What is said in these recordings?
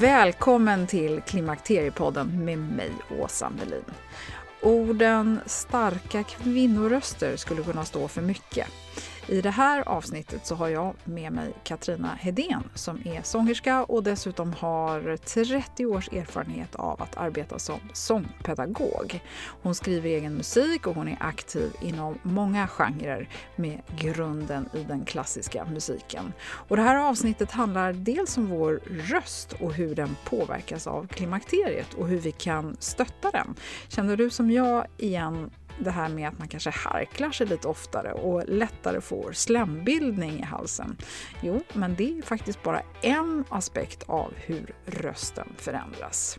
Välkommen till Klimakteriepodden med mig, Åsa Melin. Orden starka kvinnoröster skulle kunna stå för mycket. I det här avsnittet så har jag med mig Katrina Hedén som är sångerska och dessutom har 30 års erfarenhet av att arbeta som sångpedagog. Hon skriver egen musik och hon är aktiv inom många genrer med grunden i den klassiska musiken. Och det här avsnittet handlar dels om vår röst och hur den påverkas av klimakteriet och hur vi kan stötta den. Känner du som jag igen det här med att man kanske harklar sig lite oftare och lättare får slembildning i halsen. Jo, men det är faktiskt bara en aspekt av hur rösten förändras.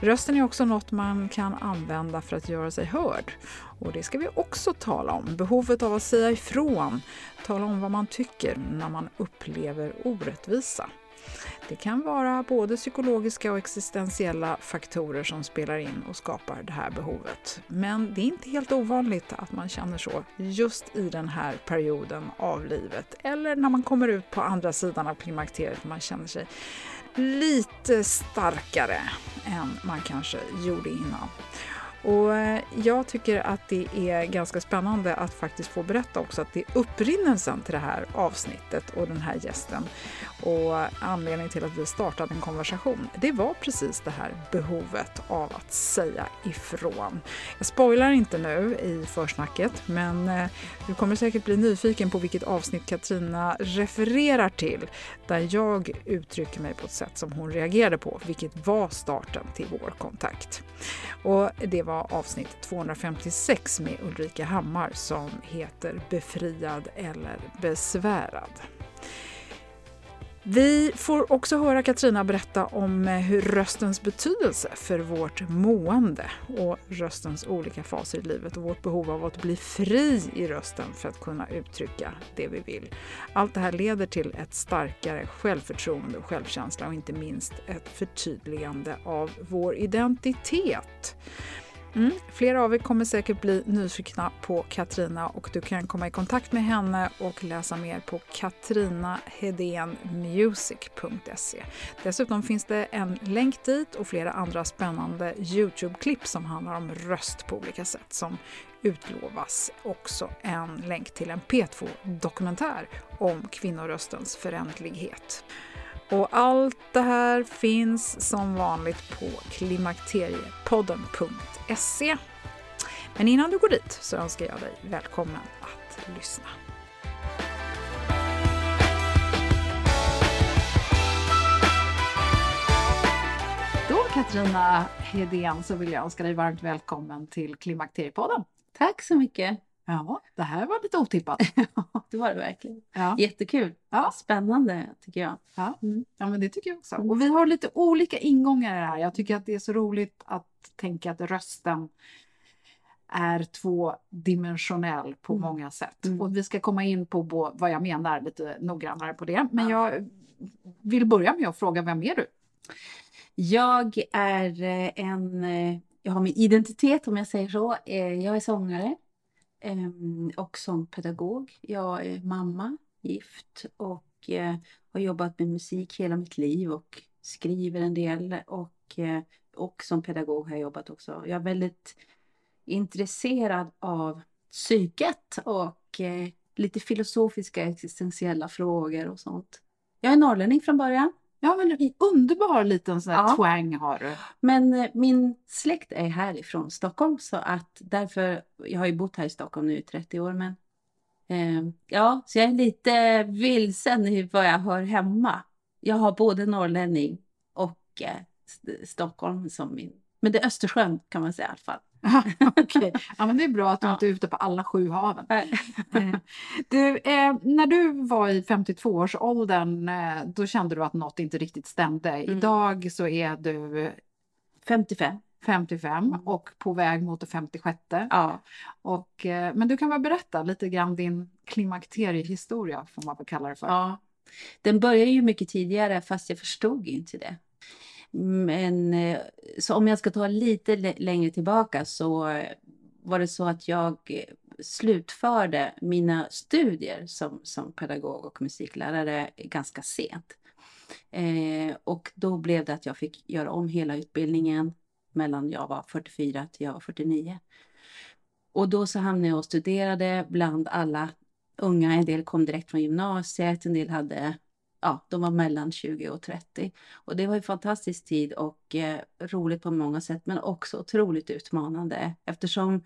Rösten är också något man kan använda för att göra sig hörd. Och det ska vi också tala om. Behovet av att säga ifrån, tala om vad man tycker när man upplever orättvisa. Det kan vara både psykologiska och existentiella faktorer som spelar in och skapar det här behovet. Men det är inte helt ovanligt att man känner så just i den här perioden av livet eller när man kommer ut på andra sidan av klimakteriet. Man känner sig lite starkare än man kanske gjorde innan. Och eh, jag tycker att det är ganska spännande att faktiskt få berätta också att det är upprinnelsen till det här avsnittet och den här gästen och anledningen till att vi startade en konversation. Det var precis det här behovet av att säga ifrån. Jag spoilar inte nu i försnacket, men eh, du kommer säkert bli nyfiken på vilket avsnitt Katrina refererar till där jag uttrycker mig på ett sätt som hon reagerade på, vilket var starten till vår kontakt. Och det var avsnitt 256 med Ulrika Hammar som heter Befriad eller besvärad. Vi får också höra Katrina berätta om eh, hur röstens betydelse för vårt mående och röstens olika faser i livet och vårt behov av att bli fri i rösten för att kunna uttrycka det vi vill. Allt det här leder till ett starkare självförtroende och självkänsla och inte minst ett förtydligande av vår identitet. Mm. Flera av er kommer säkert bli nyfikna på Katrina och du kan komma i kontakt med henne och läsa mer på katrinahedenmusic.se. Dessutom finns det en länk dit och flera andra spännande Youtube-klipp som handlar om röst på olika sätt som utlovas också en länk till en P2-dokumentär om kvinnoröstens förändlighet. Och allt det här finns som vanligt på klimakteriepodden.se. Men innan du går dit så önskar jag dig välkommen att lyssna. Då Katrina Hedén så vill jag önska dig varmt välkommen till Klimakteriepodden. Tack så mycket. Ja, det här var lite otippat. Ja, det var det verkligen. Ja. Jättekul. Ja. Spännande tycker jag. Ja. Mm. ja, men det tycker jag också. Mm. Och vi har lite olika ingångar i det här. Jag tycker att det är så roligt att tänka att rösten är tvådimensionell på Mm. många sätt. Mm. Och vi ska komma in på vad jag menar lite noggrannare på det. Men jag vill börja med att fråga, vem är du? Jag är eh, en, eh, jag har min identitet om jag säger så. Eh, Jag är sångare Ehm, och som pedagog. Jag är mamma, gift och eh, har jobbat med musik hela mitt liv och skriver en del och, eh, och som pedagog har jag jobbat också. Jag är väldigt intresserad av psyket och eh, lite filosofiska existentiella frågor och sånt. Jag är norrlänning från början. Ja, men en underbar liten sån här Ja. twang har du. Men eh, min släkt är härifrån Stockholm så att därför, jag har ju bott här i Stockholm nu i 30 år men eh, ja, så jag är lite vilsen i vad jag hör hemma. Jag har både norrlänning och eh, St- Stockholm som min, men det är Östersjön kan man säga i alla fall. Okej, ja, men det är bra att du Ja. inte är ute på alla sju haven. Eh, Du, eh, när du var i 52-årsåldern, eh, då kände du att något inte riktigt stämde. Mm. Idag så är du 55. 55 Mm. och på väg mot det 56. Ja. Och, eh, men du kan väl berätta lite grann din klimakteriehistoria, får man väl kalla det för. Ja, den började ju mycket tidigare fast jag förstod inte det. Men eh, så om jag ska ta lite längre tillbaka så var det så att jag eh, slutförde mina studier som, som pedagog och musiklärare ganska sent. Eh, och då blev det att jag fick göra om hela utbildningen mellan jag var 44 till jag var 49. Och då så hamnade jag och studerade bland alla unga. En del kom direkt från gymnasiet, en del hade, ja, de var mellan 20 och 30. Och det var en fantastisk tid och eh, roligt på många sätt, men också otroligt utmanande eftersom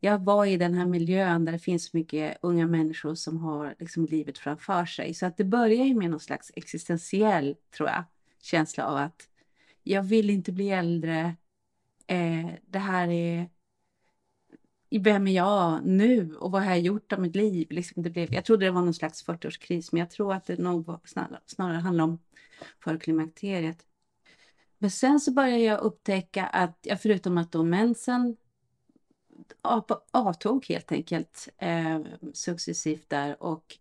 jag var i den här miljön där det finns mycket unga människor som har liksom livet framför sig. Så att det börjar ju med någon slags existentiell, tror jag, känsla av att jag vill inte bli äldre. Eh, det här är vem är jag nu och vad har jag gjort av mitt liv? Liksom det blev, jag trodde det var någon slags 40-årskris, men jag tror att det nog var snarare, snarare handlar om förklimakteriet. Men sen så började jag upptäcka att, jag förutom att då mensen avtog helt enkelt eh, successivt där och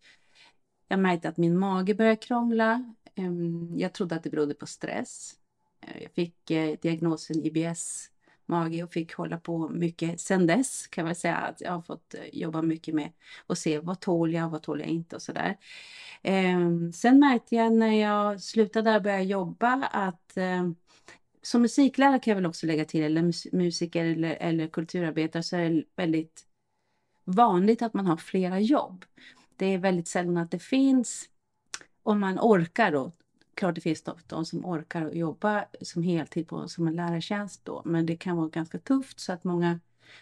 jag märkte att min mage började krångla. Eh, jag trodde att det berodde på stress. Eh, Jag fick eh, diagnosen IBS mage och fick hålla på mycket sen dess kan man säga att jag har fått eh, jobba mycket med och se vad tål jag och vad tål jag inte och sådär. Eh, sen märkte jag när jag slutade där och började jobba att eh, som musiklärare kan jag väl också lägga till, eller mus- musiker eller, eller kulturarbetare så är det väldigt vanligt att man har flera jobb. Det är väldigt sällan att det finns, om man orkar då, klart det finns de, de som orkar jobba som heltid på, som en lärartjänst då, men det kan vara ganska tufft så att många,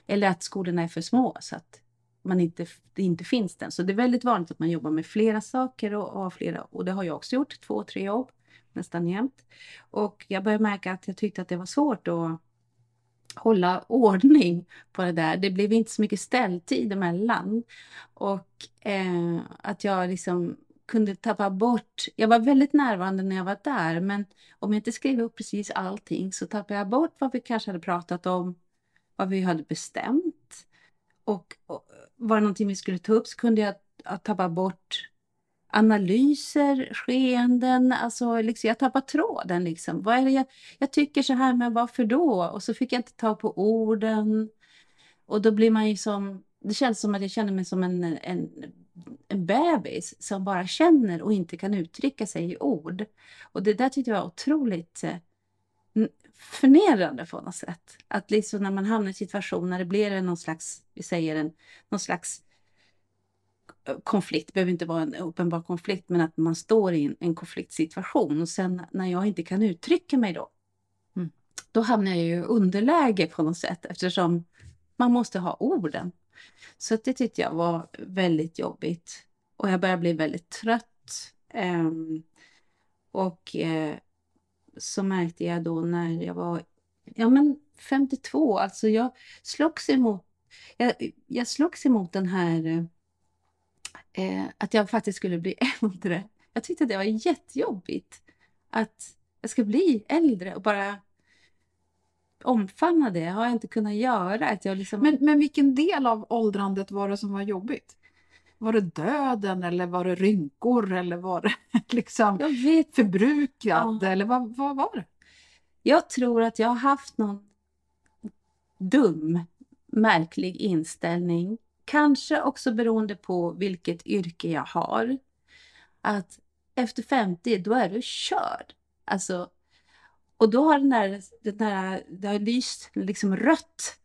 eller att skolorna är för små så att man inte, det inte finns den. Så det är väldigt vanligt att man jobbar med flera saker och, och har flera, och det har jag också gjort, två, tre jobb nästan jämt. Och jag började märka att jag tyckte att det var svårt att hålla ordning på det där. Det blev inte så mycket ställtid emellan. Och eh, att jag liksom kunde tappa bort, jag var väldigt närvarande när jag var där, men om jag inte skrev upp precis allting så tappade jag bort vad vi kanske hade pratat om, vad vi hade bestämt. Och, och var det någonting vi skulle ta upp så kunde jag, tappa bort analyser, skeenden, alltså liksom, jag tappar tråden liksom. Vad är det jag, jag tycker så här, men varför då? Och så fick jag inte ta på orden. Och då blir man ju som, det känns som att jag känner mig som en, en, en bebis som bara känner och inte kan uttrycka sig i ord. Och det där tyckte jag var otroligt eh, förnedrande på något sätt. Att liksom när man hamnar i situationer när det blir en någon slags, vi säger en, någon slags konflikt, det behöver inte vara en uppenbar konflikt, men att man står i en, en konfliktsituation och sen när jag inte kan uttrycka mig då, Mm. då hamnar jag ju i underläge på något sätt eftersom man måste ha orden. Så det tyckte jag var väldigt jobbigt och jag började bli väldigt trött. Ehm, och eh, så märkte jag då när jag var ja, men 52, alltså jag slogs emot jag, jag slogs emot den här eh, eh att jag faktiskt skulle bli äldre. Jag tyckte det var jättejobbigt att jag skulle bli äldre och bara omfamna det har jag inte kunnat göra. Att jag liksom... men, men vilken del av åldrandet var det som var jobbigt? Var det döden eller var det rynkor eller var det liksom förbrukad? Ja. Eller vad, vad var det? Jag tror att jag har haft någon dum, märklig inställning. Kanske också beroende på vilket yrke jag har. Att efter 50, då är du körd. Alltså, och då har den där, den där det har lyst liksom rött,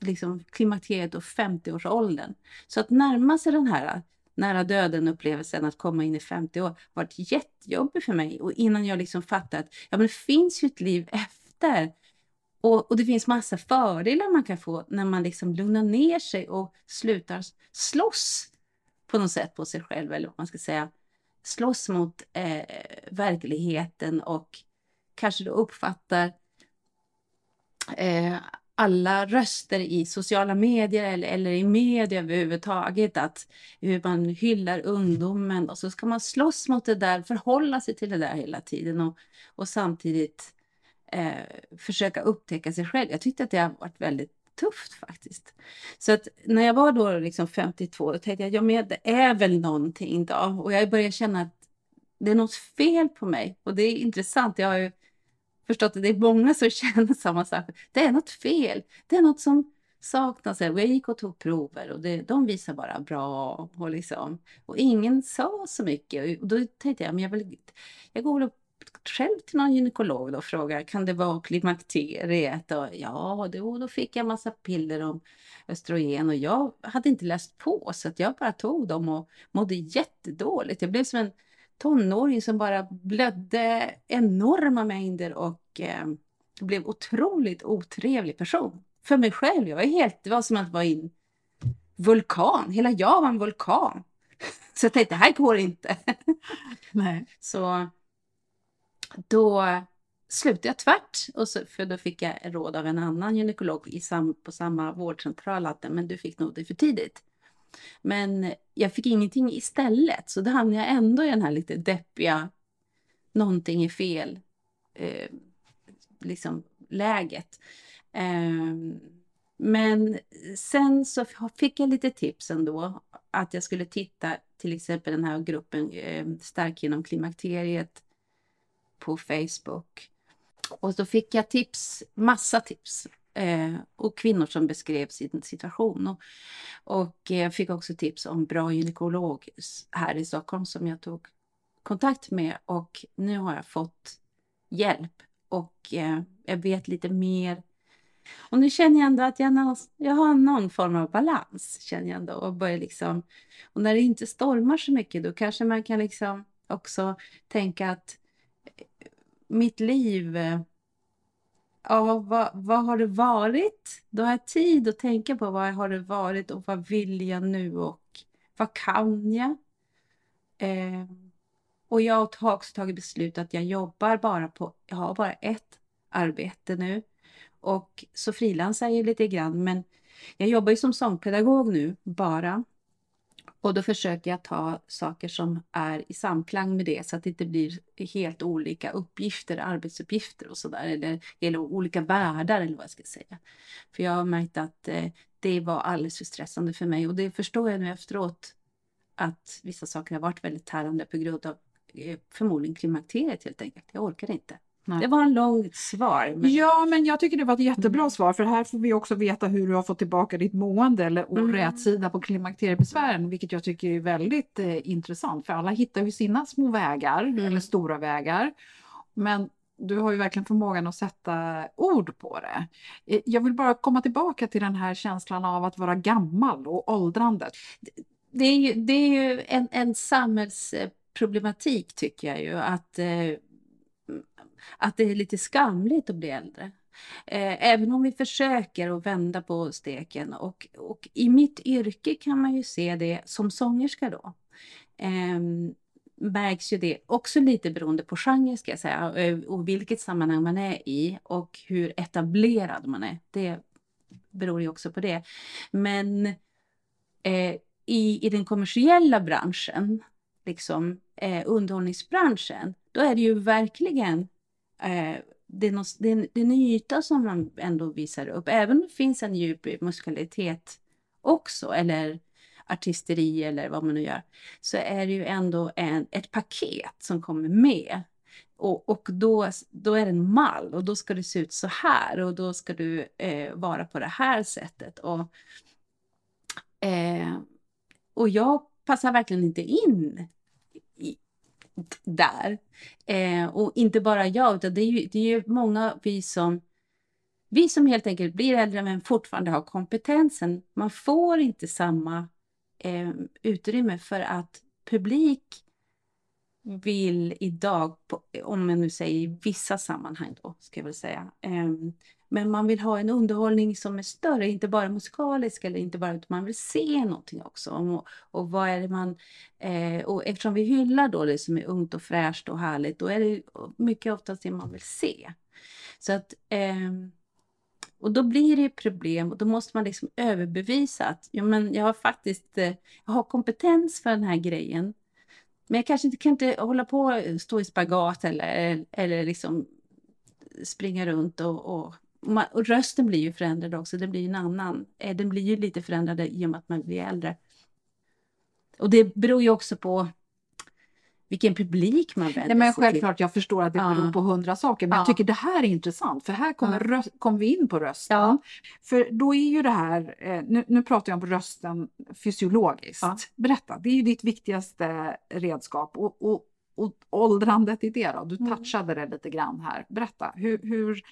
liksom klimakteriet och 50-årsåldern. Så att närma sig den här nära döden-upplevelsen att komma in i 50 år varit jättejobbigt för mig. Och innan jag liksom fattat att ja, men det finns ju ett liv efter. Och, och, det finns massa fördelar man kan få när man liksom lugnar ner sig och slutar slåss på något sätt på sig själv, eller vad man ska säga. Slåss mot eh, verkligheten och kanske då uppfattar eh, alla röster i sociala medier eller, eller i media överhuvudtaget, att hur man hyllar ungdomen och så ska man slåss mot det där, förhålla sig till det där hela tiden och, och samtidigt eh, försöka upptäcka sig själv. Jag tyckte att det har varit väldigt tufft faktiskt. Så att när jag var då liksom 52, då tänkte jag, ja men det är väl någonting då. Och jag började känna att det är något fel på mig. Och det är intressant, jag har ju förstått att det är många som känner samma sak. Det är något fel. Det är något som saknas. Jag gick och tog prover och det, de visar bara bra. Och, liksom, och ingen sa så mycket. Och då tänkte jag, men jag, vill, jag går väl själv till någon gynekolog och frågar, kan det vara klimakteriet? Och ja, då, då fick jag massa piller om östrogen och jag hade inte läst på så att jag bara tog dem och mådde jättedåligt. Jag blev som en tonåring som bara blödde enorma mängder och eh, blev otroligt otrevlig person. För mig själv, jag var helt, det var som att vara i en vulkan. Hela jag var en vulkan. Så jag tänkte, det här går inte. Nej. Så då slutade jag tvärt, och så, för då fick jag råd av en annan gynekolog i sam, på samma vårdcentral att men du fick nog det för tidigt. Men jag fick ingenting istället, så då hamnade jag ändå i den här lite deppiga, någonting är fel, eh, liksom läget. Eh, men sen så fick jag lite tips ändå att jag skulle titta till exempel den här gruppen eh, Stark genom klimakteriet på Facebook. Och då fick jag tips, massa tips eh, och kvinnor som beskrev sin situation. Och, och eh, jag fick också tips om bra gynekolog här i Stockholm som jag tog kontakt med och nu har jag fått hjälp och eh, jag vet lite mer. Och nu känner jag ändå att jag, jag har någon form av balans. känner jag ändå, och, börjar liksom, och när det inte stormar så mycket då kanske man kan liksom också tänka att eh, mitt liv eh, ja, vad, vad har det varit? Då har jag tid att tänka på vad har det varit och vad vill jag nu och vad kan jag? Eh, och jag har också tagit beslut att jag jobbar bara på, jag har bara ett arbete nu. Och så frilansar jag lite grann, men jag jobbar ju som sångpedagog nu bara. Och då försöker jag ta saker som är i samklang med det så att det inte blir helt olika uppgifter, arbetsuppgifter och sådär. Eller, eller olika världar eller vad jag ska säga. För jag har märkt att eh, det var alldeles för stressande för mig och det förstår jag nu efteråt att vissa saker har varit väldigt tärande på grund av eh, förmodligen klimakteriet helt enkelt. Jag orkar inte. Nej. Det var en långt svar. Men... Ja, men jag tycker det var ett jättebra mm. svar för här får vi också veta hur du har fått tillbaka ditt mående eller mm. rätsida på klimakteriebesvären, vilket jag tycker är väldigt eh, intressant för alla hittar ju sina små vägar mm. eller stora vägar. Men du har ju verkligen förmågan att sätta ord på det. Eh, jag vill bara komma tillbaka till den här känslan av att vara gammal och åldrandet. Det är ju, det är ju en, en samhällsproblematik tycker jag ju att eh, att det är lite skamligt att bli äldre. Eh, även om vi försöker att vända på steken. Och, och i mitt yrke kan man ju se det som sångerska då. Eh, märks ju det också lite beroende på genre ska jag säga eh, och vilket sammanhang man är i och hur etablerad man är. Det beror ju också på det. Men eh, i, i den kommersiella branschen, liksom eh, underhållningsbranschen, då är det ju verkligen eh, det, är någon, det, är, det är en yta som man ändå visar upp, även om det finns en djup musikalitet också, eller artisteri eller vad man nu gör, så är det ju ändå en, ett paket som kommer med. Och, och då, då är det en mall och då ska det se ut så här och då ska du eh, vara på det här sättet. Och, eh, och jag passar verkligen inte in där. Eh, och inte bara jag, utan det är ju, det är ju många vi som vi som helt enkelt blir äldre men fortfarande har kompetensen. Man får inte samma eh, utrymme för att publik vill idag, om man nu säger i vissa sammanhang då, ska jag väl säga, eh, men man vill ha en underhållning som är större, inte bara musikalisk eller inte bara, utan man vill se någonting också. Och, och vad är det man, eh, och eftersom vi hyllar då det som är ungt och fräscht och härligt, då är det mycket oftast det man vill se. Så att eh, och då blir det problem och då måste man liksom överbevisa att ja, men jag har faktiskt eh, jag har kompetens för den här grejen. Men jag kanske inte kan inte hålla på och stå i spagat eller, eller liksom springa runt och, och, och, rösten blir ju förändrad också. Det blir en annan. Eh, den blir ju lite förändrad i och med att man blir äldre. Och det beror ju också på vilken publik man vänder Nej, men Självklart, till. jag förstår att det beror på hundra saker, men ja. jag tycker det här är intressant, för här kommer, ja. röst, kommer vi in på rösten. Ja. För då är ju det här, eh, nu, nu pratar jag om rösten fysiologiskt. Berätta, det är ju ditt viktigaste redskap. Och, och, och åldrandet i det då? Du mm. touchade det lite grann här. Berätta, hur, hur,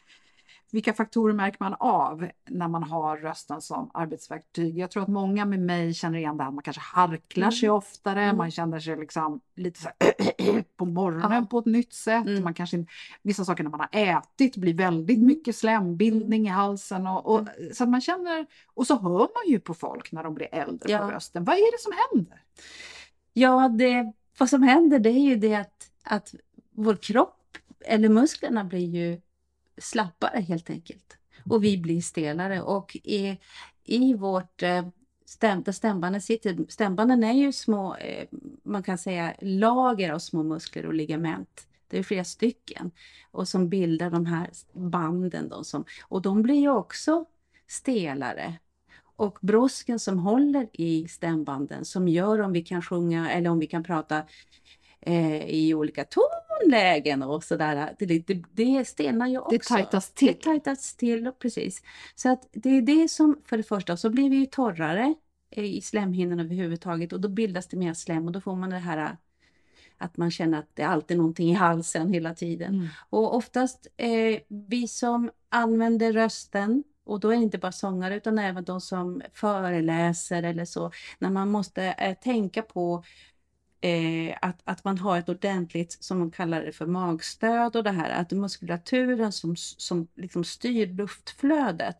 vilka faktorer märker man av när man har rösten som arbetsverktyg? Jag tror att många med mig känner igen det här, man kanske harklar sig mm. oftare, mm. man känner sig liksom lite så på morgonen ja. på ett nytt sätt. Mm. Man kanske, vissa saker när man har ätit blir väldigt mm. mycket slembildning i halsen. Och, och, mm. så man känner, och så hör man ju på folk när de blir äldre ja. på rösten. Vad är det som händer? Ja, det, vad som händer det är ju det att, att vår kropp eller musklerna blir ju slappare helt enkelt. Och vi blir stelare. Och i, i vårt eh, stäm, där stämbanden sitter, stämbanden är ju små, eh, man kan säga lager av små muskler och ligament. Det är flera stycken och som bildar de här banden. Då, som, och de blir ju också stelare. Och brosken som håller i stämbanden som gör om vi kan sjunga eller om vi kan prata eh, i olika tonlägen och sådär. Det, det, det stelnar ju också. Det tajtas till. Det tajtas till, precis. Så att det är det som, för det första, så blir vi ju torrare i slemhinnorna överhuvudtaget och då bildas det mer slem och då får man det här att man känner att det är alltid någonting i halsen hela tiden. Mm. Och oftast eh, vi som använder rösten och då är det inte bara sångare utan även de som föreläser eller så, när man måste eh, tänka på eh, att, att man har ett ordentligt, som man kallar det för magstöd och det här, att muskulaturen som, som liksom styr luftflödet,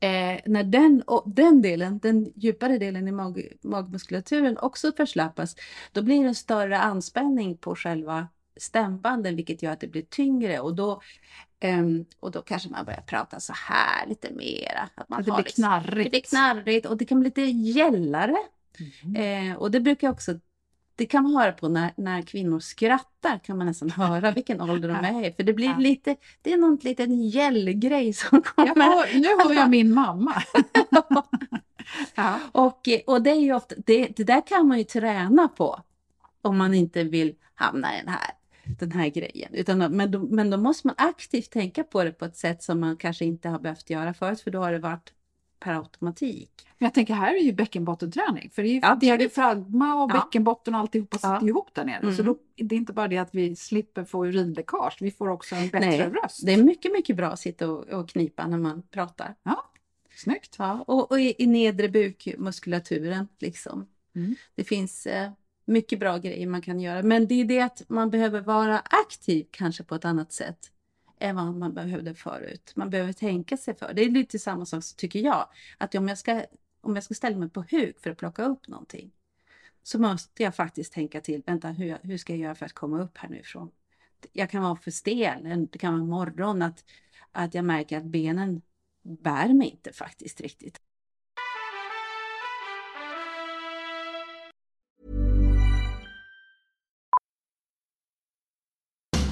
eh, när den, den delen, den djupare delen i mag, magmuskulaturen också förslappas, då blir det en större anspänning på själva stämbanden, vilket gör att det blir tyngre och då, um, och då kanske man börjar prata så här lite mera. Att man det blir knarrigt. Det blir knarrigt och det kan bli lite gällare. Mm. Eh, och det brukar också det kan man höra på när, när kvinnor skrattar, kan man nästan höra vilken ålder de är i. För det blir ja. lite, det är någon liten gällgrej som kommer. Hör, nu hör jag min mamma. ja. och, och det är ju ofta, det, det där kan man ju träna på om man inte vill hamna i den här den här grejen. Utan, men, då, men då måste man aktivt tänka på det på ett sätt som man kanske inte har behövt göra förut, för då har det varit per automatik. Men jag tänker här är ju bäckenbottenträning för det är ju ja, diafragma och ja. bäckenbotten och alltihopa sitter ja. ihop där nere. Mm. Så då, det är inte bara det att vi slipper få urinläckage, vi får också en bättre Nej, röst. Det är mycket, mycket bra att sitta och, och knipa när man pratar. Ja, snyggt. Ja, och, och i, i nedre bukmuskulaturen liksom. Mm. Det finns eh, mycket bra grejer man kan göra, men det är det att man behöver vara aktiv kanske på ett annat sätt än vad man behövde förut. Man behöver tänka sig för. Det är lite samma sak tycker jag. Att om jag ska, om jag ska ställa mig på huk för att plocka upp någonting så måste jag faktiskt tänka till. Vänta, hur, hur ska jag göra för att komma upp här nu ifrån? Jag kan vara för stel. Det kan vara morgon att, att jag märker att benen bär mig inte faktiskt riktigt.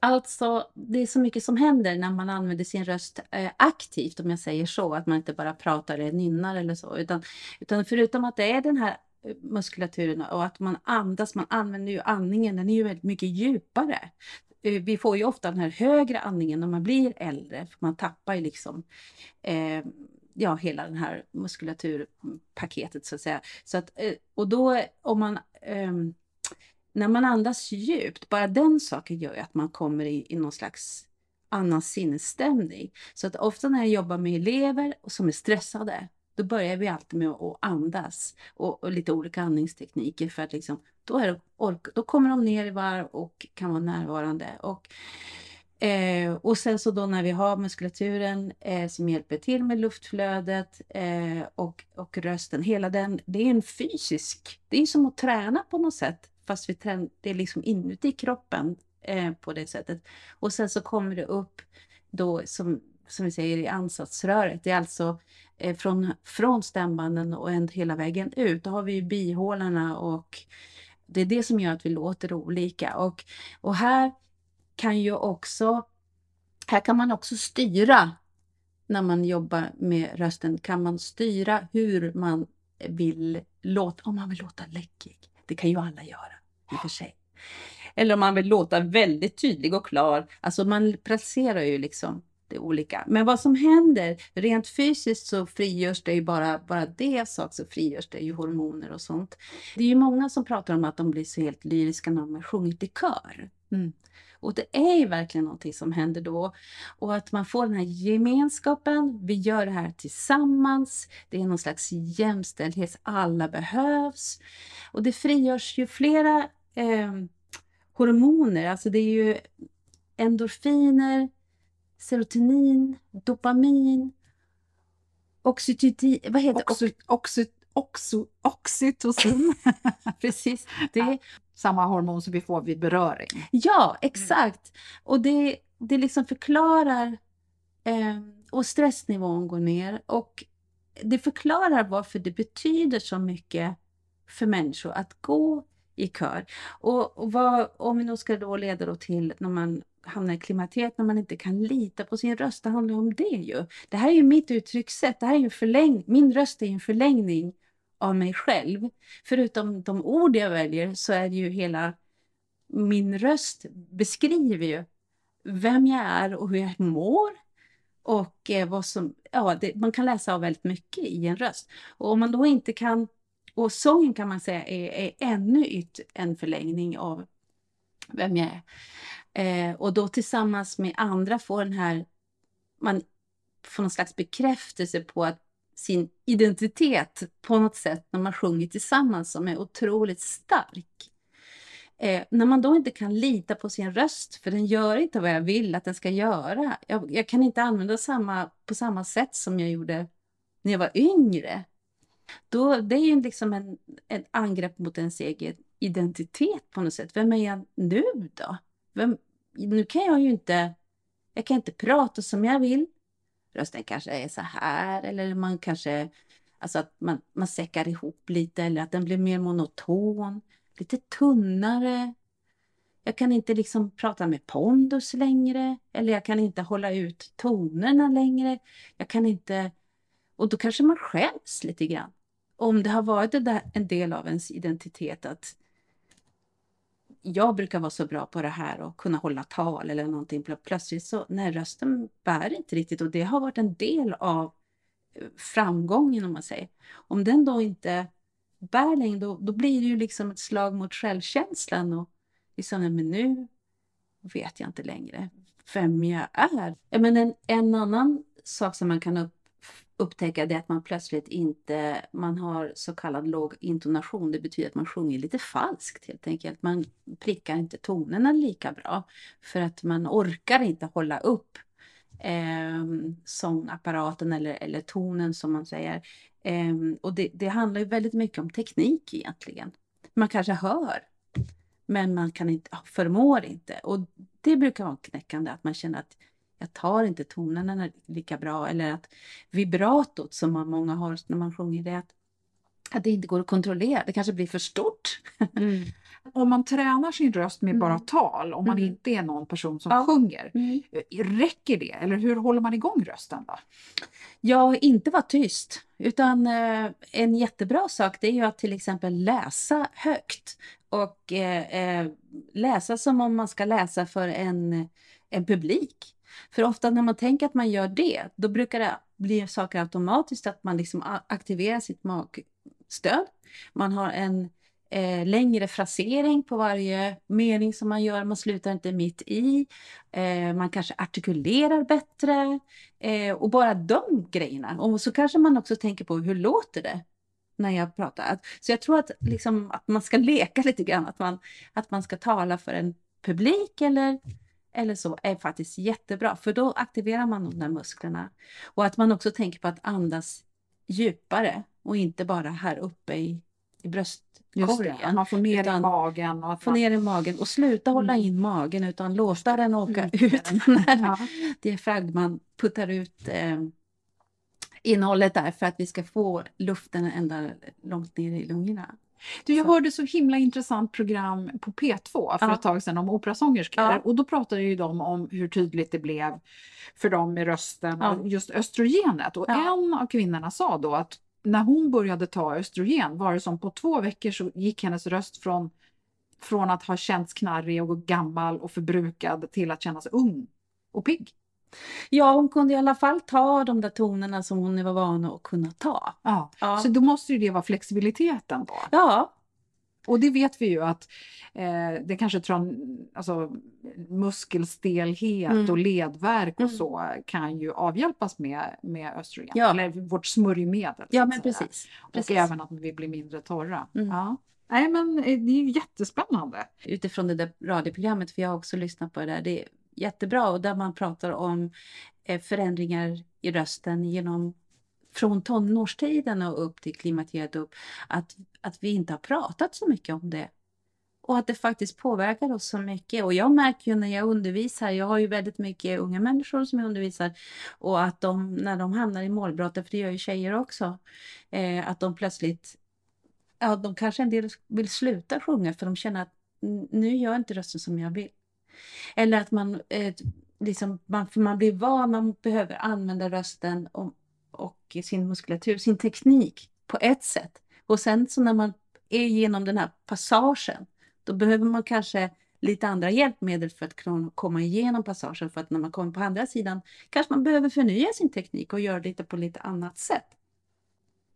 Alltså, det är så mycket som händer när man använder sin röst eh, aktivt, om jag säger så. Att man inte bara pratar eller nynnar eller så. Utan, utan förutom att det är den här eh, muskulaturen och att man andas, man använder ju andningen, den är ju väldigt mycket djupare. Eh, vi får ju ofta den här högre andningen när man blir äldre, för man tappar ju liksom eh, ja, hela den här muskulaturpaketet så att säga. Så att, eh, och då om man eh, när man andas djupt, bara den saken gör ju att man kommer i, i någon slags annan sinnesstämning. Så att ofta när jag jobbar med elever som är stressade, då börjar vi alltid med att andas och, och lite olika andningstekniker för att liksom, då, är det, ork, då kommer de ner i varv och kan vara närvarande. Och, eh, och sen så då när vi har muskulaturen eh, som hjälper till med luftflödet eh, och, och rösten, hela den, det är en fysisk, det är som att träna på något sätt fast vi trän- det är liksom inuti kroppen eh, på det sättet. Och sen så kommer det upp då som, som vi säger i ansatsröret. Det är alltså eh, från, från stämbanden och en, hela vägen ut. Då har vi ju bihålorna och det är det som gör att vi låter olika. Och, och här kan ju också, här kan man också styra när man jobbar med rösten, kan man styra hur man vill låta, om man vill låta läckig. Det kan ju alla göra i och för sig. Eller om man vill låta väldigt tydlig och klar. Alltså man placerar ju liksom det olika. Men vad som händer, rent fysiskt så frigörs det ju bara, bara det sak så frigörs det ju hormoner och sånt. Det är ju många som pratar om att de blir så helt lyriska när de har sjungit i kör. Mm. Och det är ju verkligen någonting som händer då. Och att man får den här gemenskapen, vi gör det här tillsammans, det är någon slags jämställdhet, alla behövs. Och det frigörs ju flera eh, hormoner, alltså det är ju endorfiner, serotonin, dopamin, oxytocin, vad heter Oxy, oxy, oxy, oxytocin. Precis. Det, Samma hormon som vi får vid beröring. Ja, exakt. Och det, det liksom förklarar eh, och stressnivån går ner och det förklarar varför det betyder så mycket för människor att gå i kör. Och, och vad, om vi nu ska då leda då till när man hamnar i klimakteriet, när man inte kan lita på sin röst, det handlar om det ju. Det här är ju mitt uttryckssätt, det här är en min röst är en förlängning av mig själv. Förutom de ord jag väljer så är det ju hela min röst beskriver ju vem jag är och hur jag mår. Och eh, vad som, ja, det, man kan läsa av väldigt mycket i en röst. Och om man då inte kan, och sången kan man säga är, är ännu yt, en förlängning av vem jag är. Eh, och då tillsammans med andra får den här, man får någon slags bekräftelse på att sin identitet på något sätt när man sjunger tillsammans som är otroligt stark. Eh, när man då inte kan lita på sin röst, för den gör inte vad jag vill att den ska göra. Jag, jag kan inte använda samma på samma sätt som jag gjorde när jag var yngre. Då, det är ju liksom en, ett angrepp mot ens egen identitet på något sätt. Vem är jag nu då? Vem, nu kan jag ju inte, jag kan inte prata som jag vill. Rösten kanske är så här eller man kanske, alltså att man, man säckar ihop lite eller att den blir mer monoton, lite tunnare. Jag kan inte liksom prata med pondus längre eller jag kan inte hålla ut tonerna längre. Jag kan inte, och då kanske man skäms lite grann. Om det har varit en del av ens identitet att jag brukar vara så bra på det här och kunna hålla tal eller någonting. Plötsligt så, nej rösten bär inte riktigt och det har varit en del av eh, framgången om man säger. Om den då inte bär längre, då, då blir det ju liksom ett slag mot självkänslan och liksom, men nu vet jag inte längre vem jag är. Men en, en annan sak som man kan upp, upptäcka det att man plötsligt inte, man har så kallad låg intonation. Det betyder att man sjunger lite falskt helt enkelt. Man prickar inte tonerna lika bra för att man orkar inte hålla upp eh, sångapparaten eller, eller tonen som man säger. Eh, och det, det handlar ju väldigt mycket om teknik egentligen. Man kanske hör men man kan inte, förmår inte. Och det brukar vara knäckande att man känner att jag tar inte tonerna lika bra eller att vibratot som man många har när man sjunger det att, att det inte går att kontrollera. Det kanske blir för stort. Mm. Om man tränar sin röst med bara mm. tal, om man mm. inte är någon person som ja. sjunger, mm. räcker det? Eller hur håller man igång rösten då? Ja, inte vara tyst. Utan eh, en jättebra sak det är ju att till exempel läsa högt. Och eh, eh läsa som om man ska läsa för en, en publik. För ofta när man tänker att man gör det, då brukar det bli saker automatiskt att man liksom aktiverar sitt magstöd. Man har en eh, längre frasering på varje mening som man gör, man slutar inte mitt i. Eh, man kanske artikulerar bättre eh, och bara de grejerna. Och så kanske man också tänker på hur låter det när jag pratar. Så jag tror att, liksom, att man ska leka lite grann, att man, att man ska tala för en publik eller eller så är faktiskt jättebra, för då aktiverar man de där musklerna. Och att man också tänker på att andas djupare och inte bara här uppe i, i bröstkorgen. man får ner i magen. Och man... ner i magen och sluta hålla mm. in magen utan låta den åka mm. ut när ja. diafragman puttar ut eh, innehållet där för att vi ska få luften ända långt ner i lungorna. Du, jag så. hörde så himla intressant program på P2 för ja. ett tag sedan om operasångerskor ja. och då pratade ju de om hur tydligt det blev för dem med rösten, ja. just östrogenet. Och en av kvinnorna sa då att när hon började ta östrogen var det som på två veckor så gick hennes röst från, från att ha känts knarrig och gammal och förbrukad till att kännas ung och pigg. Ja, hon kunde i alla fall ta de där tonerna som hon var van att kunna ta. Ja, ja. Så då måste ju det vara flexibiliteten då? Ja. Och det vet vi ju att eh, det kanske tror, alltså, muskelstelhet mm. och ledvärk och mm. så kan ju avhjälpas med, med östrogen. Ja. Eller vårt smörjmedel. Ja, men precis. Och även att vi blir mindre torra. Mm. Ja. Nej men eh, det är ju jättespännande. Utifrån det där radioprogrammet, för jag har också lyssnat på det där, det jättebra och där man pratar om eh, förändringar i rösten genom från tonårstiden och upp till klimakteriet upp, att, att vi inte har pratat så mycket om det. Och att det faktiskt påverkar oss så mycket. Och jag märker ju när jag undervisar, jag har ju väldigt mycket unga människor som jag undervisar, och att de, när de hamnar i målbrottet, för det gör ju tjejer också, eh, att de plötsligt, ja de kanske en del vill sluta sjunga för de känner att nu gör inte rösten som jag vill. Eller att man, eh, liksom, man, för man blir van, man behöver använda rösten och, och sin muskulatur, sin teknik på ett sätt. Och sen så när man är genom den här passagen, då behöver man kanske lite andra hjälpmedel för att komma igenom passagen. För att när man kommer på andra sidan kanske man behöver förnya sin teknik och göra det på lite annat sätt.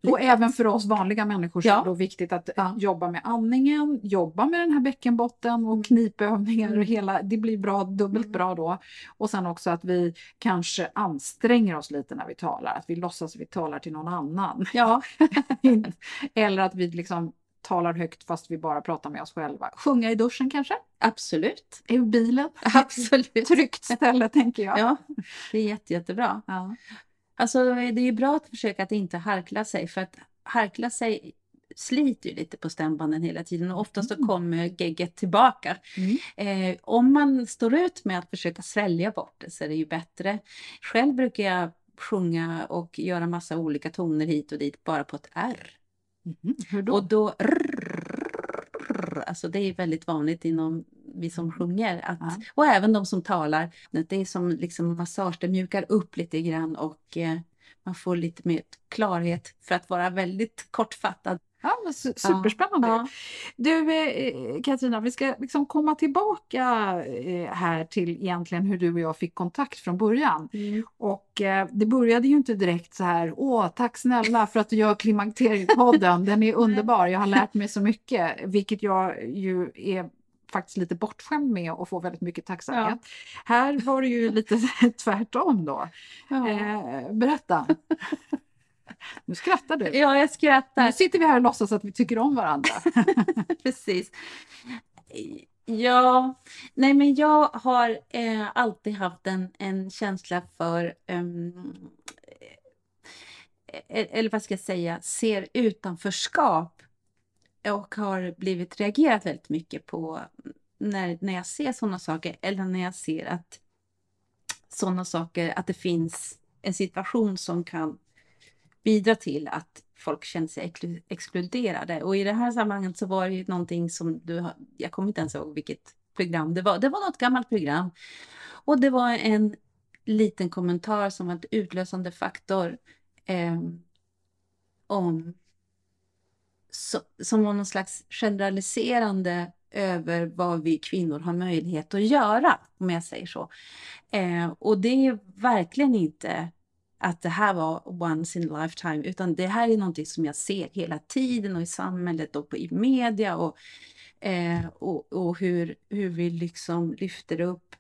Och även för oss vanliga människor ja. så är det viktigt att ja. jobba med andningen, jobba med den här bäckenbotten och mm. knipövningar och mm. hela, det blir bra, dubbelt mm. bra då. Och sen också att vi kanske anstränger oss lite när vi talar, att vi låtsas att vi talar till någon annan. Ja. Eller att vi liksom talar högt fast vi bara pratar med oss själva. Sjunga i duschen kanske? Absolut. I bilen? Absolut. Tryggt ställe tänker jag. Ja, det är jätte, jättebra. Ja. Alltså det är bra att försöka att inte harkla sig för att harkla sig sliter ju lite på stämbanden hela tiden och oftast så kommer gegget tillbaka. Eh, om man står ut med att försöka svälja bort det så är det ju bättre. Själv brukar jag sjunga och göra massa olika toner hit och dit bara på ett R. Hur då? Och då... Alltså det är väldigt vanligt inom vi som sjunger. Att, Ja. Och även de som talar. Det är som liksom massage, det mjukar upp lite grann och eh, man får lite mer klarhet för att vara väldigt kortfattad. Ja, men su- superspännande. Ja. Du eh, Katarina, vi ska liksom komma tillbaka eh, här till egentligen hur du och jag fick kontakt från början. Och eh, det började ju inte direkt så här, åh tack snälla för att du gör Klimakteriepodden, den är underbar, jag har lärt mig så mycket, vilket jag ju är faktiskt lite bortskämd med och får väldigt mycket tacksamhet. Här var det ju lite tvärtom då. Ja. Berätta. Nu skrattar du. ja, jag skrattar. Nu sitter vi här och låtsas att vi tycker om varandra. Precis. Ja, nej men jag har eh, alltid haft en, en känsla för, eh, eller vad ska jag säga, ser utanförskap och har blivit reagerat väldigt mycket på när, när jag ser sådana saker eller när jag ser att sådana saker, att det finns en situation som kan bidra till att folk känner sig exkluderade. Och i det här sammanhanget så var det ju någonting som du jag kommer inte ens ihåg vilket program det var. Det var något gammalt program. Och det var en liten kommentar som var en utlösande faktor eh, om så, som var någon slags generaliserande över vad vi kvinnor har möjlighet att göra, om jag säger så. Eh, och det är verkligen inte att det här var once in a lifetime, utan det här är någonting som jag ser hela tiden och i samhället och i media och, eh, och, och hur, hur vi liksom lyfter upp.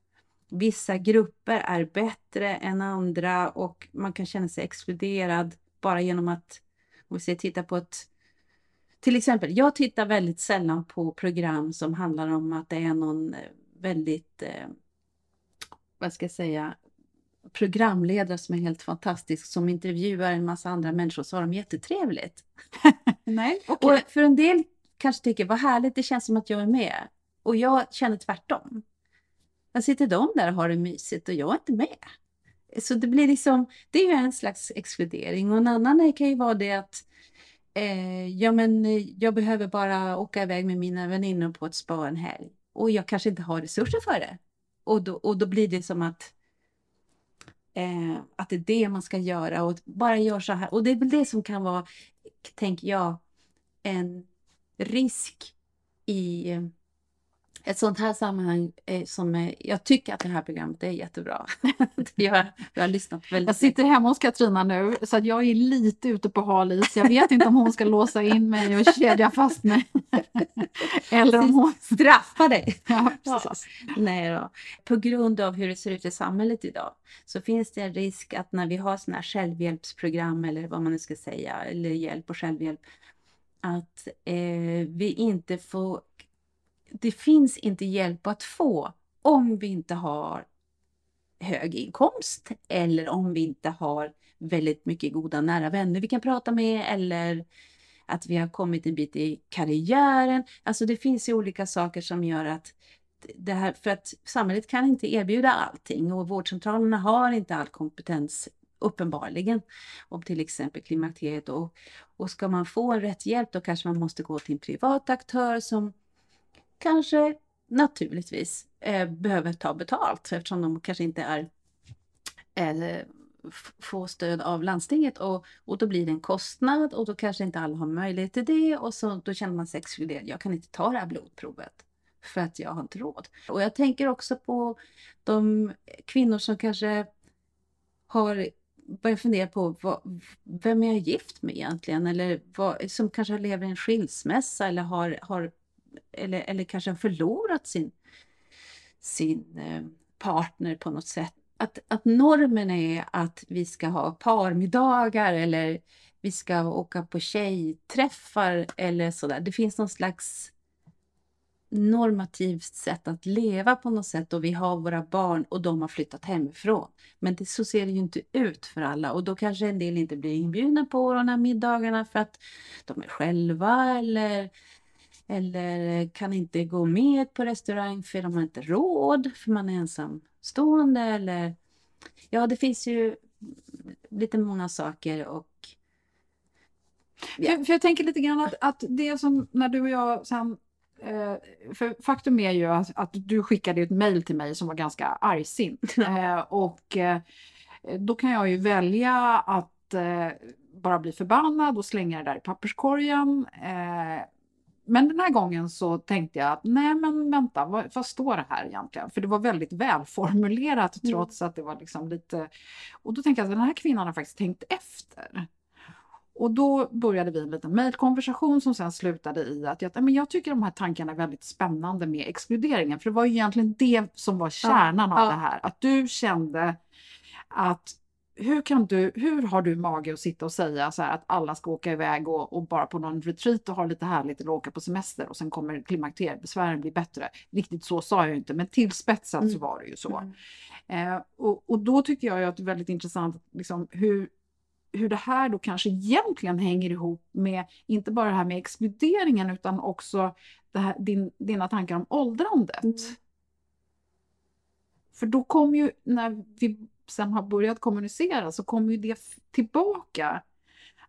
Vissa grupper är bättre än andra och man kan känna sig exkluderad bara genom att, om vi säger titta på ett till exempel, jag tittar väldigt sällan på program som handlar om att det är någon eh, väldigt, eh, vad ska jag säga, programledare som är helt fantastisk, som intervjuar en massa andra människor, så har de jättetrevligt. Nej, Och för en del kanske tycker, vad härligt, det känns som att jag är med. Och jag känner tvärtom. Jag sitter de där och har det mysigt och jag är inte med. Så det blir liksom, det är ju en slags exkludering och en annan kan ju vara det att eh, ja, men jag behöver bara åka iväg med mina väninnor på ett spa en helg och jag kanske inte har resurser för det. Och då, och då blir det som att eh, att det är det man ska göra och bara gör så här. Och det är väl det som kan vara, tänker jag, en risk i eh, ett sånt här sammanhang eh, som är, jag tycker att det här programmet är jättebra. jag, jag har lyssnat väldigt Jag sitter hemma hos Katrina nu så att jag är lite ute på hal is. Jag vet inte om hon ska låsa in mig och kedja fast mig. Eller om hon... straffa dig. Ja, Ja. Nej då. På grund av hur det ser ut i samhället idag så finns det en risk att när vi har sådana här självhjälpsprogram eller vad man nu ska säga, eller hjälp och självhjälp, att eh, vi inte får... Det finns inte hjälp att få om vi inte har hög inkomst eller om vi inte har väldigt mycket goda nära vänner vi kan prata med eller att vi har kommit en bit i karriären. Alltså det finns ju olika saker som gör att det här, för att samhället kan inte erbjuda allting och vårdcentralerna har inte all kompetens uppenbarligen om till exempel klimakteriet och, och ska man få rätt hjälp då kanske man måste gå till en privat aktör som kanske naturligtvis eh, behöver ta betalt eftersom de kanske inte är eh, eller få stöd av landstinget och, och då blir det en kostnad och då kanske inte alla har möjlighet till det och så då känner man sig exkluderad. Jag kan inte ta det här blodprovet för att jag har inte råd. Och jag tänker också på de kvinnor som kanske har börjat fundera på vad, vem är jag gift med egentligen? Eller vad, som kanske lever i en skilsmässa eller har, har eller, eller kanske har förlorat sin, sin eh, partner på något sätt. Att, att normen är att vi ska ha parmiddagar eller vi ska åka på tjejträffar eller sådär. Det finns någon slags normativt sätt att leva på något sätt och vi har våra barn och de har flyttat hemifrån. Men det, så ser det ju inte ut för alla och då kanske en del inte blir inbjudna på de här middagarna för att de är själva eller, eller kan inte gå med på restaurang för de har inte råd för man är ensamstående eller ja, det finns ju lite många saker och Ja. För, för, jag tänker lite grann att, att det som när du och jag sen Eh, för faktum är ju att, att du skickade ett mejl till mig som var ganska argsint. Eh, och eh, då kan jag ju välja att eh, bara bli förbannad och slänga det där i papperskorgen. Men den här gången så tänkte jag att nej men vänta, vad, vad står det här egentligen? För det var väldigt välformulerat mm. trots att det var liksom lite... Och då tänkte jag att den här kvinnan har faktiskt tänkt efter. Och då började vi en liten mejlkonversation som sen slutade i att jag, men jag tycker de här tankarna är väldigt spännande med exkluderingen. För det var ju egentligen det som var kärnan ja, av ja. det här. Att du kände att hur, kan du, hur har du mage att sitta och säga så att alla ska åka iväg och, och, bara på någon retreat och ha lite härligt eller åka på semester och sen kommer klimakteriebesvären bli bättre. Riktigt så sa jag inte, men tillspetsat mm. så var det ju så. Mm. Eh, och, och, då tycker jag att det är väldigt intressant liksom, hur, hur det här då kanske egentligen hänger ihop med inte bara det här med exkluderingen utan också här, din, dina tankar om åldrandet. Mm. För då kommer ju, när vi sen har börjat kommunicera, så kommer ju det tillbaka.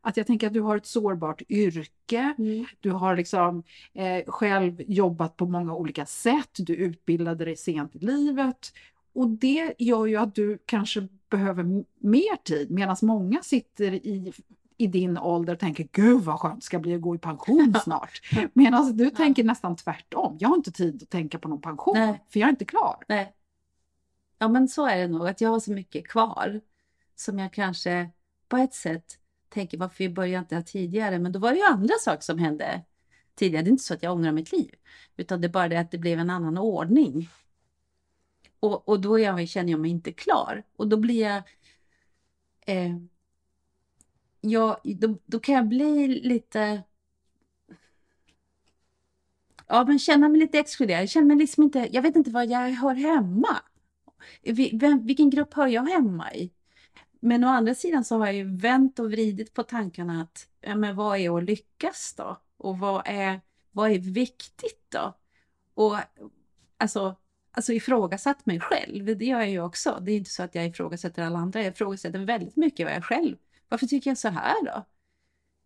Att jag tänker att du har ett sårbart yrke, mm. du har liksom eh, själv jobbat på många olika sätt, du utbildade dig sent i livet och det gör ju att du kanske behöver mer tid medan många sitter i i din ålder och tänker gud vad skönt det ska bli att gå i pension snart. Medan du tänker nästan tvärtom. Jag har inte tid att tänka på någon pension Nej. för jag är inte klar. Nej. Ja men så är det nog, att jag har så mycket kvar som jag kanske på ett sätt tänker varför började jag inte tidigare? Men då var det ju andra saker som hände tidigare. Det är inte så att jag ångrar mitt liv, utan det är bara det att det blev en annan ordning och, och då jag, känner jag mig inte klar. Och då blir jag... Eh, jag då, då kan jag bli lite... Ja, men känna mig lite exkluderad. Jag känner mig liksom inte... Jag vet inte var jag hör hemma. Vem, vilken grupp hör jag hemma i? Men å andra sidan så har jag ju vänt och vridit på tankarna att ja, men vad är att lyckas då? Och vad är, vad är viktigt då? Och alltså, alltså ifrågasatt mig själv. Det gör jag ju också. Det är inte så att jag ifrågasätter alla andra. Jag ifrågasätter väldigt mycket vad jag själv. Varför tycker jag så här då?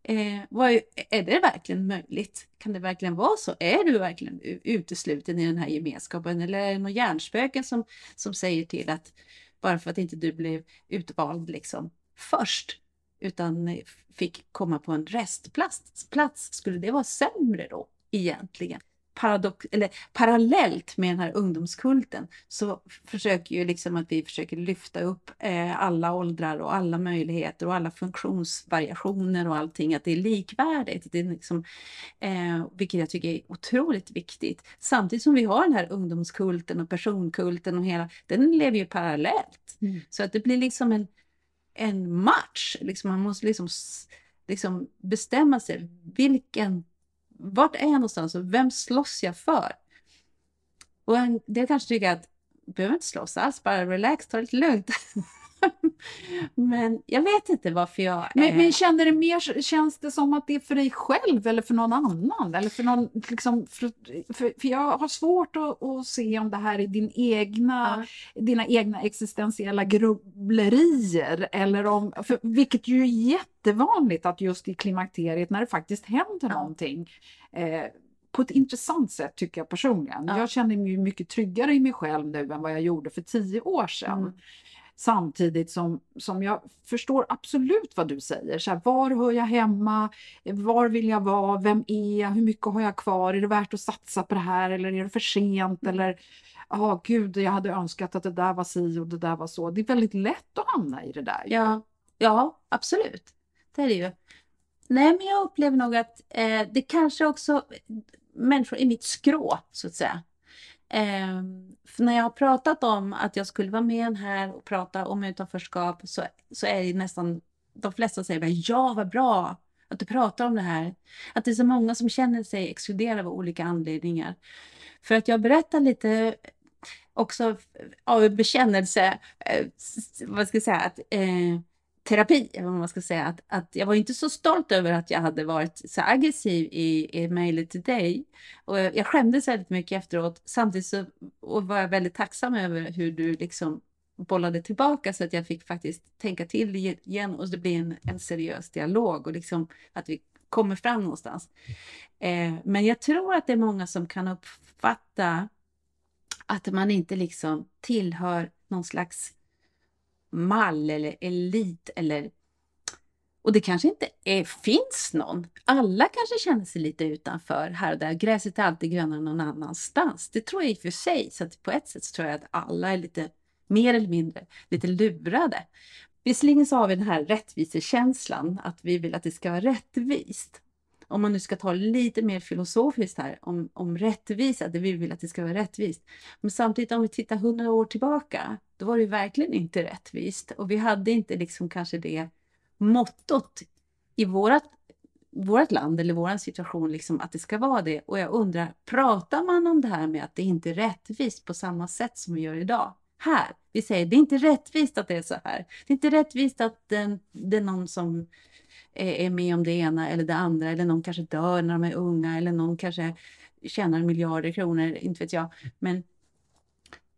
Eh, är, är, det verkligen möjligt? Kan det verkligen vara så? Är du verkligen utesluten i den här gemenskapen? Eller är det någon hjärnspöken som, som säger till att bara för att inte du blev utvald liksom först utan fick komma på en restplats, plats, skulle det vara sämre då egentligen? Paradox, eller parallellt med den här ungdomskulten så försöker ju liksom att vi försöker lyfta upp eh, alla åldrar och alla möjligheter och alla funktionsvariationer och allting, att det är likvärdigt. Det är liksom, eh, vilket jag tycker är otroligt viktigt. Samtidigt som vi har den här ungdomskulten och personkulten och hela, den lever ju parallellt. Mm. Så att det blir liksom en, en match. Liksom man måste liksom, liksom bestämma sig. Vilken vart är jag någonstans och vem slåss jag för? Och en del kanske tycker att behöver inte slåss alls, bara relax, ta det lite lugnt. men jag vet inte varför jag... Är... Men, men känner det mer, känns det som att det är för dig själv eller för någon annan? Eller för någon, liksom, för, för, för jag har svårt att, att, se om det här är din egna, ja. dina egna existentiella grubblerier. Eller om, för, vilket ju är jättevanligt att just i klimakteriet när det faktiskt händer ja. någonting eh, på ett intressant sätt tycker jag personligen. Ja. Jag känner mig mycket tryggare i mig själv nu än vad jag gjorde för tio år sedan. Mm. Samtidigt som, som jag förstår absolut vad du säger. Så här, var hör jag hemma? Var vill jag vara? Vem är jag? Hur mycket har jag kvar? Är det värt att satsa på det här eller är det för sent? Mm. Eller ja, oh, gud, jag hade önskat att det där var si och det där var så. Det är väldigt lätt att hamna i det där. Ja, ja absolut. Det är det ju. Nej, men jag upplever nog att eh, det kanske också människor i mitt skrå, så att säga, Eh, för när jag har pratat om att jag skulle vara med här och prata om utanförskap så, så är det nästan de flesta säger bara, ja vad bra att du pratar om det här. Att det är så många som känner sig exkluderade av olika anledningar. För att jag berättar lite också av bekännelse, eh, vad ska jag säga, att eh, terapi, eller vad man ska säga, att, att jag var inte så stolt över att jag hade varit så aggressiv i, i mejlet till dig. Och jag, jag skämdes väldigt mycket efteråt, samtidigt så och var jag väldigt tacksam över hur du liksom bollade tillbaka så att jag fick faktiskt tänka till igen och det blir en, en seriös dialog och liksom att vi kommer fram någonstans. Eh, men jag tror att det är många som kan uppfatta att man inte liksom tillhör någon slags mall eller elit eller och det kanske inte är, finns någon. Alla kanske känner sig lite utanför här och där. Gräset är alltid grönare någon annanstans. Det tror jag i och för sig. Så att på ett sätt så tror jag att alla är lite mer eller mindre lite lurade. Visserligen så har vi den här rättvisekänslan, att vi vill att det ska vara rättvist. Om man nu ska ta lite mer filosofiskt här om, om rättvisa, att vi vill att det ska vara rättvist. Men samtidigt om vi tittar hundra år tillbaka, då var det verkligen inte rättvist och vi hade inte liksom kanske det mottot i vårat, vårat land eller vår situation, liksom att det ska vara det. Och jag undrar, pratar man om det här med att det inte är rättvist på samma sätt som vi gör idag? här. Vi säger det är inte rättvist att det är så här. Det är inte rättvist att det, det är någon som Eh, är med om det ena eller det andra eller någon kanske dör när de är unga eller någon kanske tjänar miljarder kronor, inte vet jag. Men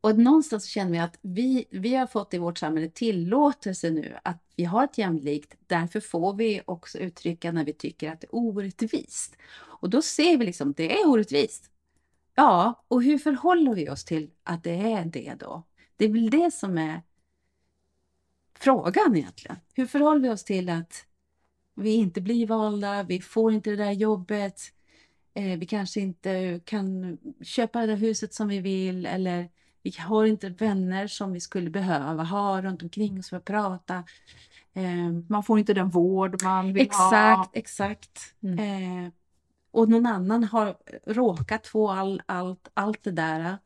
och någonstans känner vi att vi, vi har fått i vårt samhälle tillåtelse nu att vi har ett jämlikt. Därför får vi också uttrycka när vi tycker att det är orättvist. Och då ser vi liksom, det är orättvist. Ja, och hur förhåller vi oss till att det är det då? Det är väl det som är frågan egentligen. Hur förhåller vi oss till att vi inte blir valda, vi får inte det där jobbet, eh, vi kanske inte kan köpa det där huset som vi vill eller vi har inte vänner som vi skulle behöva ha runt omkring oss för att prata. Eh, man får inte den vård man vill exakt, ha. Exakt, exakt. Mm. Eh, och någon annan har råkat få all, allt, allt det där.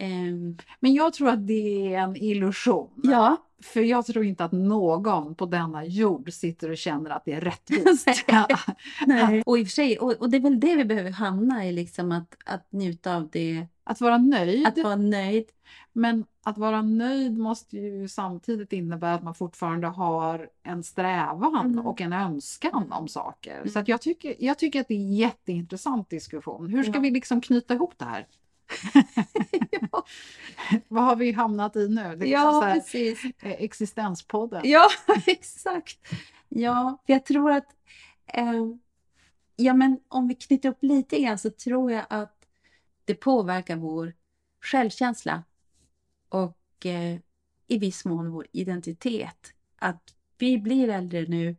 Um, Men jag tror att det är en illusion. Ja. För jag tror inte att någon på denna jord sitter och känner att det är rättvist. Nej. Och i och för sig, och, och, det är väl det vi behöver hamna i, liksom att, att njuta av det. Att vara nöjd. Att vara nöjd. Men att vara nöjd måste ju samtidigt innebära att man fortfarande har en strävan mm. och en önskan om saker. Mm. Så jag, tycker, jag tycker att det är en jätteintressant diskussion. Hur ska ja. vi liksom knyta ihop det här? ja. Vad har vi hamnat i nu? Det är ja, här, precis. Eh, existenspodden. Ja, exakt. Ja, för jag tror att eh, ja, men om vi knyter upp lite grann så tror jag att det påverkar vår självkänsla och eh, i viss mån vår identitet. Att vi blir äldre nu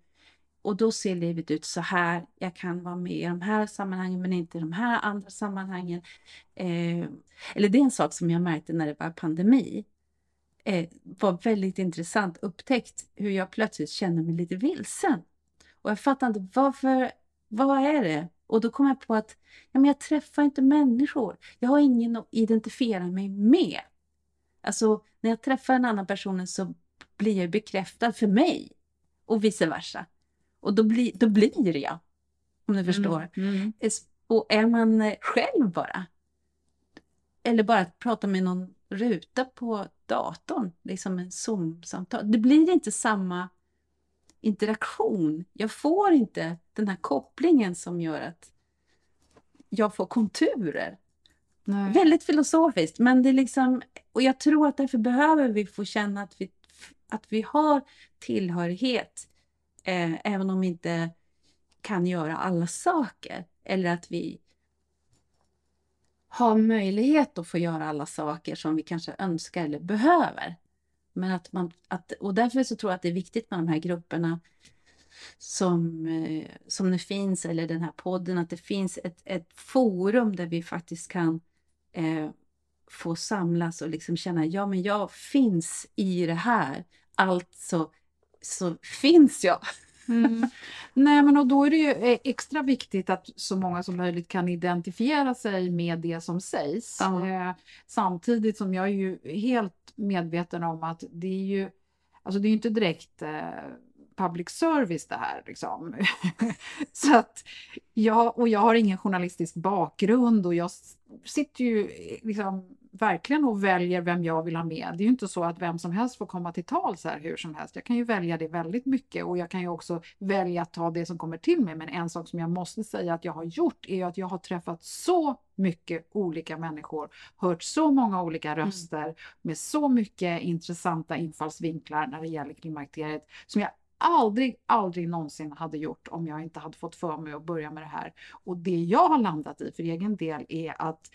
och då ser livet ut så här. Jag kan vara med i de här sammanhangen men inte i de här andra sammanhangen. Eh, eller det är en sak som jag märkte när det var pandemi. Eh, var väldigt intressant upptäckt hur jag plötsligt kände mig lite vilsen. Och jag fattade inte varför, vad är det? Och då kom jag på att ja, men jag träffar inte människor. Jag har ingen att identifiera mig med. Alltså, när jag träffar en annan person så blir jag bekräftad för mig och vice versa. Och då, bli, då blir jag, om förstår. Mm, mm. Och är man eh, själv bara, eller bara att prata med någon ruta på datorn, liksom en Zoom-samtal, det blir inte samma interaktion. Jag får inte den här kopplingen som gör att jag får konturer. Nej. Väldigt filosofiskt, men det är liksom, och jag tror att därför behöver vi få känna att vi, att vi har tillhörighet, eh, även om vi inte kan göra alla saker. Eller att vi har möjlighet att få göra alla saker som vi kanske önskar eller behöver. Men att man, att, och därför så tror jag att det är viktigt med de här grupperna som, eh, som det finns, eller den här podden, att det finns ett, ett forum där vi faktiskt kan eh, få samlas och liksom känna, ja men jag finns i det här, alltså så finns jag. Mm. Nej, men och då är det ju eh, extra viktigt att så många som möjligt kan identifiera sig med det som sägs. Eh, samtidigt som jag är ju helt medveten om att det är ju, alltså det är inte direkt eh, public service det här. Liksom. så att jag, och jag har ingen journalistisk bakgrund och jag sitter ju liksom verkligen och väljer vem jag vill ha med. Det är ju inte så att vem som helst får komma till tals här hur som helst. Jag kan ju välja det väldigt mycket och jag kan ju också välja att ta det som kommer till mig. Men en sak som jag måste säga att jag har gjort är att jag har träffat så mycket olika människor, hört så många olika mm. röster mm. med så mycket intressanta infallsvinklar när det gäller klimakteriet som jag aldrig, aldrig någonsin hade gjort om jag inte hade fått för mig att börja med det här. Och det jag har landat i för egen del är att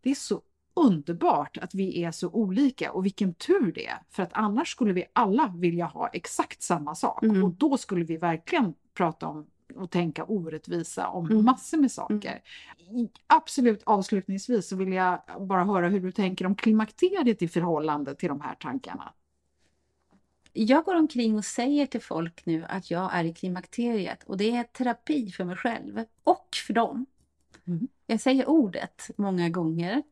det är så underbart att vi är så olika och vilken tur det är. För att annars skulle vi alla vilja ha exakt samma sak mm. och då skulle vi verkligen prata om och tänka orättvisa om mm. massor med saker. Mm. Absolut avslutningsvis så vill jag bara höra hur du tänker om klimakteriet i förhållande till de här tankarna. Jag går omkring och säger till folk nu att jag är i klimakteriet och det är terapi för mig själv och för dem. Mm. Jag säger ordet många gånger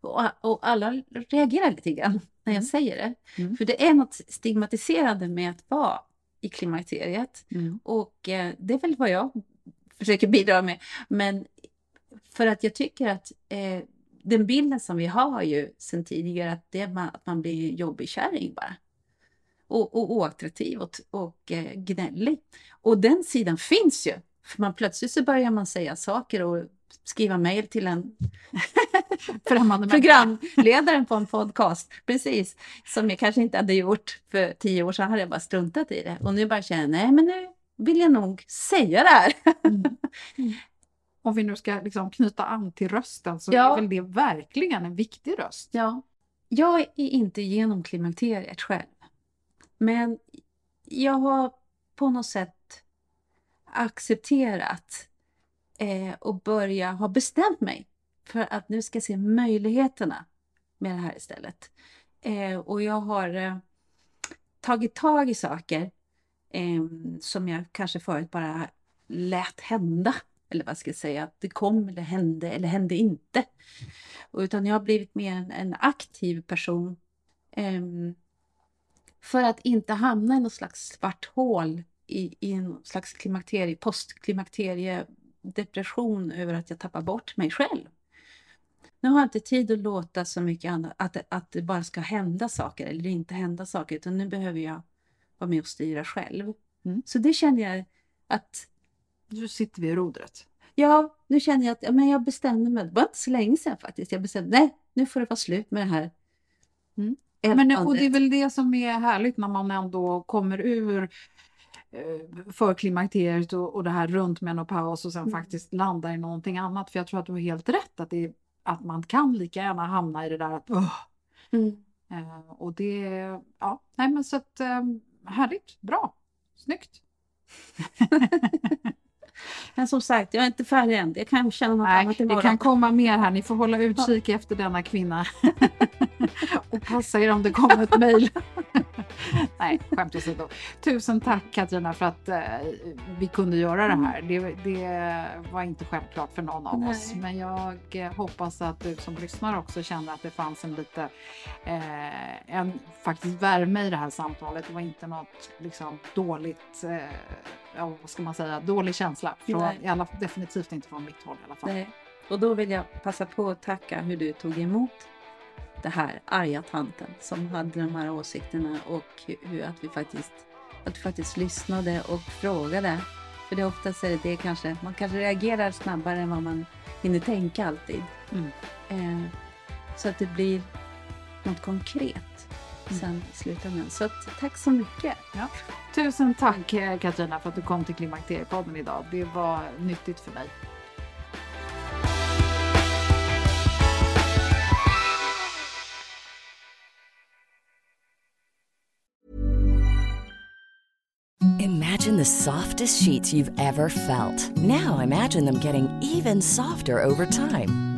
och, och alla reagerar lite grann när jag mm. säger det. Mm. För det är något stigmatiserande med att vara i klimakteriet. Mm. Och eh, det är väl vad jag försöker bidra med. Men för att jag tycker att eh, den bilden som vi har ju sedan tidigare att, det man, att man blir jobbig kärring bara. Och, och oattraktiv och, och eh, gnällig. Och den sidan finns ju. För man, plötsligt så börjar man säga saker och skriva mejl till en programledaren på en podcast. Precis, som jag kanske inte hade gjort för tio år sedan, hade jag bara struntat i det. Och nu bara känner jag, nej men nu vill jag nog säga det här. Mm. Mm. Om vi nu ska liksom knyta an till rösten så ja. är väl det verkligen en viktig röst. Ja. Jag är inte genom klimakteriet själv. Men jag har på något sätt accepterat eh, och börja ha bestämt mig för att nu ska jag se möjligheterna med det här istället. Eh, och jag har eh, tagit tag i saker eh, som jag kanske förut bara lät hända. Eller vad ska jag säga, att det kom eller hände eller hände inte. Utan jag har blivit mer en, en aktiv person. Ehm, för att inte hamna i något slags svart hål i, i en slags klimakterie, postklimakterie depression över att jag tappar bort mig själv. Nu har jag inte tid att låta så mycket annat, att, att det bara ska hända saker eller inte hända saker, utan nu behöver jag vara med och styra själv. Mm. Så det känner jag att... Nu sitter vi i rodret. Ja, nu känner jag att men jag bestämde mig, det var inte så länge sedan faktiskt, jag bestämde nej, nu får det vara slut med det här. Mm. Men, och det är väl det som är härligt när man ändå kommer ur Eh, för klimakteriet och, och det här runt menopaus och sen mm. faktiskt landa i någonting annat. För jag tror att du har helt rätt att, det, att man kan lika gärna hamna i det där att mm. uh, och det, ja, nej men så att um, härligt, bra, snyggt. Men som sagt, jag är inte färdig än. Jag kan känna något Nej, annat imorgon. Det kan komma mer här. Ni får hålla utkik ja. efter denna kvinna. och passa er om det kommer ett mejl. Nej, skämt åsido. Tusen tack Katarina för att eh, vi kunde göra det här. Det, det, var inte självklart för någon av Nej. oss. Men jag eh, hoppas att du som lyssnar också känner att det fanns en lite, eh, en faktiskt värme i det här samtalet. Det var inte något liksom dåligt, eh, ja, vad ska man säga, dålig känsla. Från, i alla, definitivt inte från mitt håll i alla fall. Nej. Och då vill jag passa på att tacka hur du tog emot det här arga tanten som hade de här åsikterna och hur att vi faktiskt, att vi faktiskt lyssnade och frågade. För det är oftast är det, det kanske, man kanske reagerar snabbare än vad man hinner tänka alltid. Mm. Eh, så att det blir något konkret mm. sen i slutändan. Så att, tack så mycket. Ja. Tusen tack Katarina för att du kom till Klimakteriepodden idag. Det var nyttigt för mig. Imagine the softest sheets you've ever felt. Now imagine them getting even softer over time.